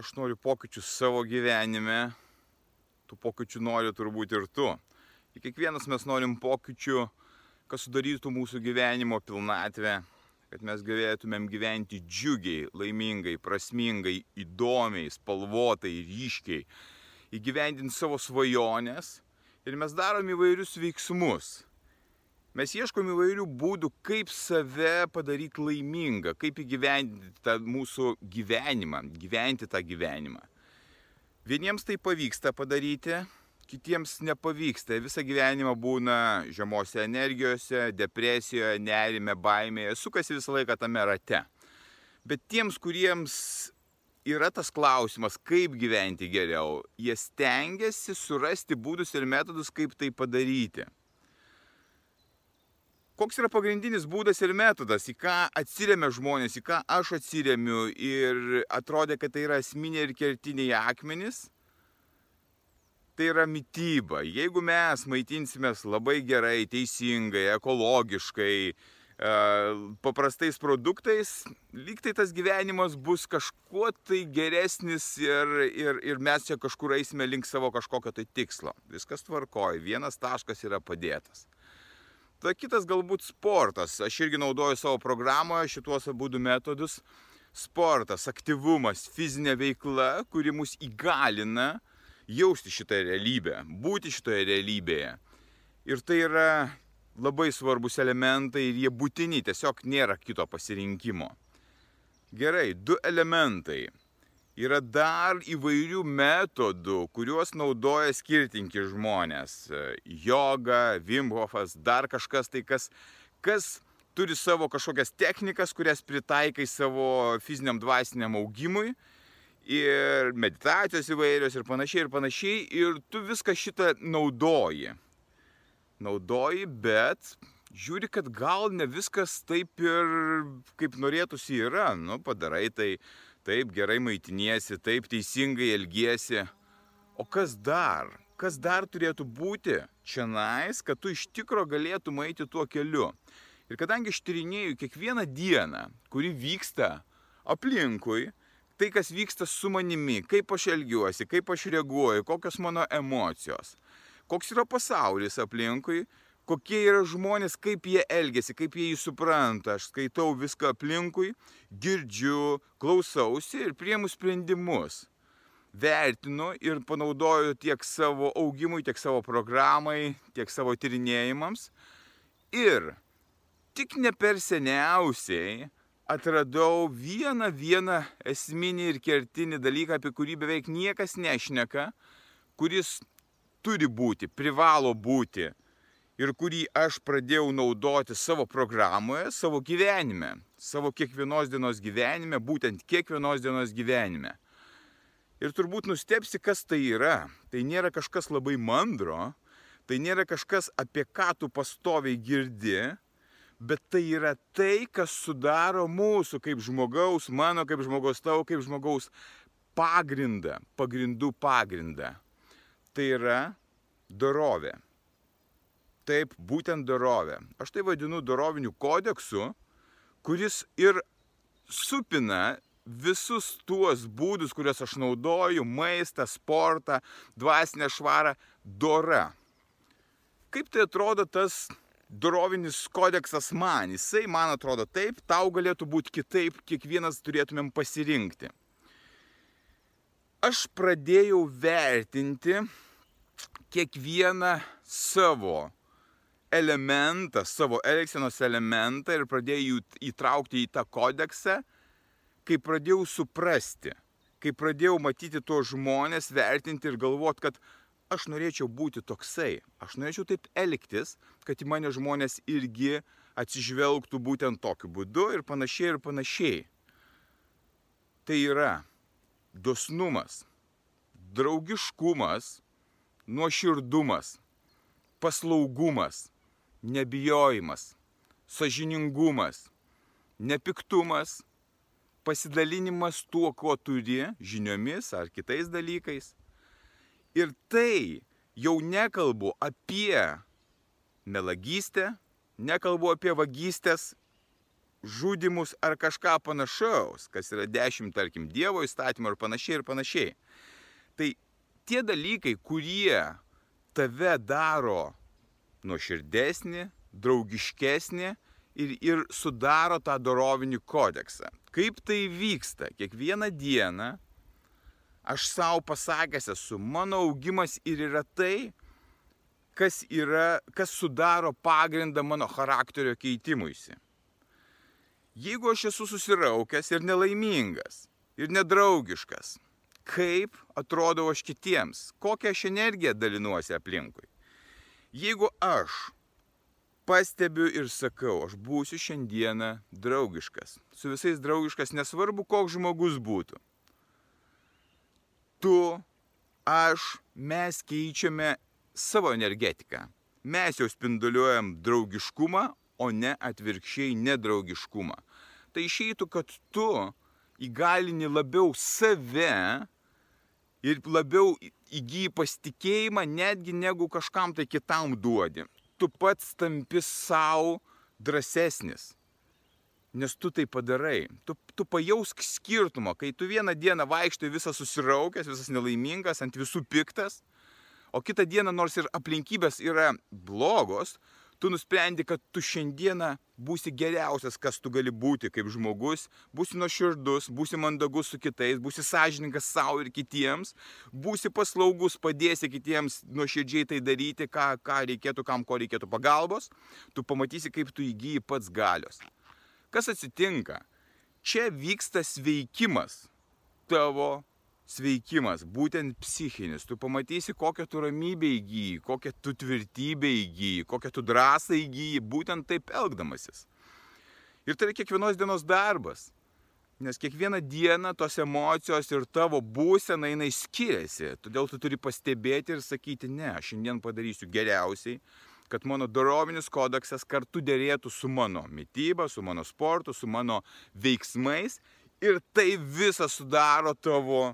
Aš noriu pokyčių savo gyvenime, tų pokyčių nori turbūt ir tu. Ir kiekvienas mes norim pokyčių, kas sudarytų mūsų gyvenimo pilnatvę, kad mes galėtumėm gyventi džiugiai, laimingai, prasmingai, įdomiai, spalvotai, ryškiai, įgyvendinti savo svajonės ir mes darom įvairius veiksmus Mes ieškom įvairių būdų, kaip save padaryti laimingą, kaip įgyvendinti tą mūsų gyvenimą, gyventi tą gyvenimą. Vieniems tai pavyksta padaryti, kitiems nepavyksta. Visą gyvenimą būna žemose energijose, depresijoje, nerime, baimėje, sukasi visą laiką tame rate. Bet tiems, kuriems yra tas klausimas, kaip gyventi geriau, jie stengiasi surasti būdus ir metodus, kaip tai padaryti koks yra pagrindinis būdas ir metodas, į ką atsiriamia žmonės, į ką aš atsiriamiu ir atrodė, kad tai yra esminiai ir kertiniai akmenys, tai yra mytyba. Jeigu mes maitinsimės labai gerai, teisingai, ekologiškai, e, paprastais produktais, lyg tai tas gyvenimas bus kažkuo tai geresnis ir, ir, ir mes čia kažkur eisime link savo kažkokio tai tikslo. Viskas tvarkoja, vienas taškas yra padėtas. Tada kitas galbūt sportas. Aš irgi naudoju savo programoje šituos abu metodus. Sportas, aktyvumas, fizinė veikla, kuri mus įgalina jausti šitą realybę, būti šitoje realybėje. Ir tai yra labai svarbus elementai ir jie būtini, tiesiog nėra kito pasirinkimo. Gerai, du elementai yra dar įvairių metodų, kuriuos naudoja skirtingi žmonės. Joga, Vimhofas, dar kažkas tai, kas, kas turi savo kažkokias technikas, kurias pritaikai savo fiziniam dvasiniam augimui. Ir meditacijos įvairios ir panašiai, ir panašiai. Ir tu viską šitą naudoji. Naudoji, bet žiūri, kad gal ne viskas taip ir kaip norėtųsi yra. Nu, padarai tai taip gerai maitiniesi, taip teisingai elgiesi. O kas dar? Kas dar turėtų būti čia nais, kad tu iš tikro galėtum eiti tuo keliu? Ir kadangi aš tyrinėjau kiekvieną dieną, kuri vyksta aplinkui, tai kas vyksta su manimi, kaip aš elgiuosi, kaip aš reaguoju, kokios mano emocijos, koks yra pasaulis aplinkui, kokie yra žmonės, kaip jie elgesi, kaip jie jį supranta. Aš skaitau viską aplinkui, girdžiu, klausausi ir priemu sprendimus. Vertinu ir panaudoju tiek savo augimui, tiek savo programai, tiek savo tyrinėjimams. Ir tik ne per seniausiai atradau vieną vieną esminį ir kertinį dalyką, apie kurį beveik niekas nešneka, kuris turi būti, privalo būti ir kurį aš pradėjau naudoti savo programoje, savo gyvenime, savo kiekvienos dienos gyvenime, būtent kiekvienos dienos gyvenime. Ir turbūt nustepsi, kas tai yra. Tai nėra kažkas labai mandro, tai nėra kažkas, apie ką tu pastoviai girdi, bet tai yra tai, kas sudaro mūsų kaip žmogaus, mano kaip žmogaus, tavo kaip žmogaus pagrindą, pagrindų pagrindą. Tai yra dorovė. Taip, būtent dorovė. Aš tai vadinu doroviniu kodeksu, kuris ir supina visus tuos būdus, kuriuos aš naudoju - maistą, sportą, dvasinę švarą - dora. Kaip tai atrodo tas dorovinis kodeksas man? Jisai man atrodo taip, tau galėtų būti kitaip, kiekvienas turėtumėm pasirinkti. Aš pradėjau vertinti kiekvieną savo elementą, savo elgsenos elementą ir pradėjau jų įtraukti į tą kodeksą, kai pradėjau suprasti, kai pradėjau matyti tuos žmonės, vertinti ir galvoti, kad aš norėčiau būti toksai, aš norėčiau taip elgtis, kad į mane žmonės irgi atsižvelgtų būtent tokiu būdu ir panašiai ir panašiai. Tai yra dosnumas, draugiškumas, nuoširdumas, paslaugumas, nebijojimas, sažiningumas, nepiktumas, pasidalinimas tuo, ko turi, žiniomis ar kitais dalykais. Ir tai jau nekalbu apie melagystę, nekalbu apie vagystės, žudimus ar kažką panašaus, kas yra dešimt, tarkim, Dievo įstatymų ir panašiai ir panašiai. Tai tie dalykai, kurie tave daro nuoširdesnį, draugiškesnį ir, ir sudaro tą dorovinį kodeksą. Kaip tai vyksta? Kiekvieną dieną aš savo pasakęs esu, mano augimas ir yra tai, kas, yra, kas sudaro pagrindą mano charakterio keitimuisi. Jeigu aš esu susiraukęs ir nelaimingas, ir nedraugiškas, kaip atrodau aš kitiems, kokią aš energiją dalinuosi aplinkui. Jeigu aš pastebiu ir sakau, aš būsiu šiandieną draugiškas, su visais draugiškas, nesvarbu, koks žmogus būtų. Tu, aš, mes keičiame savo energetiką. Mes jau spinduliuojam draugiškumą, o ne atvirkščiai nedraugiškumą. Tai išeitų, kad tu įgalini labiau save ir labiau įgyji pasitikėjimą netgi negu kažkam tai kitam duodi. Tu pats tampi savo drąsesnis. Nes tu tai padarai. Tu, tu pajausk skirtumą, kai tu vieną dieną vaikštai visas susiraukęs, visas nelaimingas, ant visų piktas, o kitą dieną nors ir aplinkybės yra blogos, tu nusprendi, kad tu šiandieną būsi geriausias, kas tu gali būti kaip žmogus, būsi nuoširdus, būsi mandagus su kitais, būsi sąžininkas savo ir kitiems, būsi paslaugus, padėsi kitiems nuoširdžiai tai daryti, ką, ką reikėtų, kam ko reikėtų pagalbos, tu pamatysi, kaip tu įgyji pats galios. Kas atsitinka? Čia vyksta sveikimas tavo sveikimas, būtent psichinis. Tu pamatysi, kokią tu ramybę įgyji, kokią tu tvirtybę įgyji, kokią tu drąsą įgyji, būtent taip elgdamasis. Ir tai yra kiekvienos dienos darbas. Nes kiekvieną dieną tos emocijos ir tavo būsena jinai skiriasi. Todėl tu turi pastebėti ir sakyti, ne, aš šiandien padarysiu geriausiai, kad mano dorovinis kodeksas kartu dėrėtų su mano mytyba, su mano sportu, su mano veiksmais. Ir tai visą sudaro tavo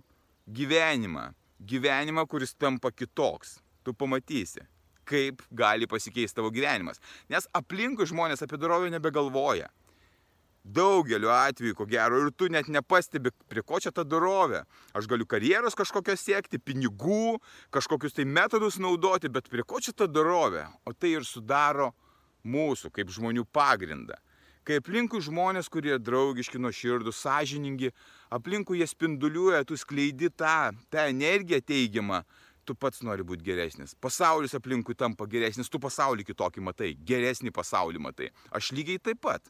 gyvenimą. Gyvenimą, kuris tampa kitoks. Tu pamatysi, kaip gali pasikeisti tavo gyvenimas. Nes aplinkui žmonės apie dorovę nebegalvoja. Daugeliu atveju, ko gero, ir tu net nepastebi, prie ko čia ta dorovė. Aš galiu karjeros kažkokios siekti, pinigų, kažkokius tai metodus naudoti, bet prie ko čia ta dorovė? O tai ir sudaro mūsų kaip žmonių pagrindą. Kai aplinkui žmonės, kurie draugiški, nuoširdus, sąžiningi, aplinkui jie spinduliuoja, tu skleidi tą, tą energiją teigiamą, tu pats nori būti geresnis. Pasaulis aplinkui tampa geresnis, tu pasaulį kitokį matai, geresnį pasaulį matai. Aš lygiai taip pat.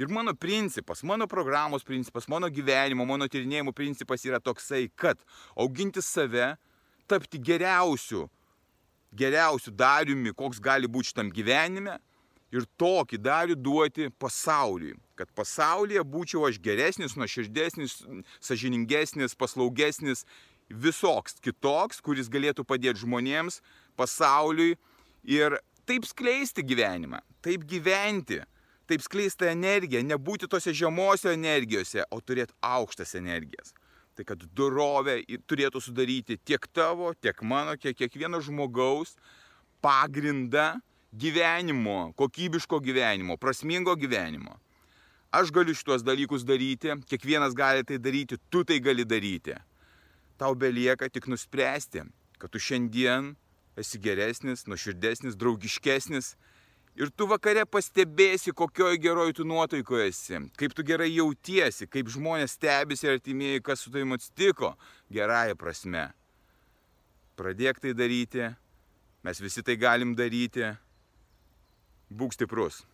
Ir mano principas, mano programos principas, mano gyvenimo, mano tyrinėjimo principas yra toksai, kad auginti save, tapti geriausiu, geriausiu dariumi, koks gali būti šitam gyvenime, ir tokį darių duoti pasauliui. Kad pasaulyje būčiau aš geresnis, nuoširdesnis, sažiningesnis, paslaugesnis, visoks kitoks, kuris galėtų padėti žmonėms, pasauliui ir taip skleisti gyvenimą, taip gyventi, taip skleisti energiją, nebūti tose žemose energijose, o turėti aukštas energijas. Tai kad dorovė turėtų sudaryti tiek tavo, tiek mano, tiek kiekvieno žmogaus pagrindą gyvenimo, kokybiško gyvenimo, prasmingo gyvenimo. Aš galiu šituos dalykus daryti, kiekvienas gali tai daryti, tu tai gali daryti. Tau belieka tik nuspręsti, kad tu šiandien esi geresnis, nuoširdesnis, draugiškesnis ir tu vakare pastebėsi, kokioj geroj tu nuotaikoje esi, kaip tu gerai jautiesi, kaip žmonės stebisi artimieji, kas su tavimi atsitiko, gerąją prasme. Pradėk tai daryti, mes visi tai galim daryti, būk stiprus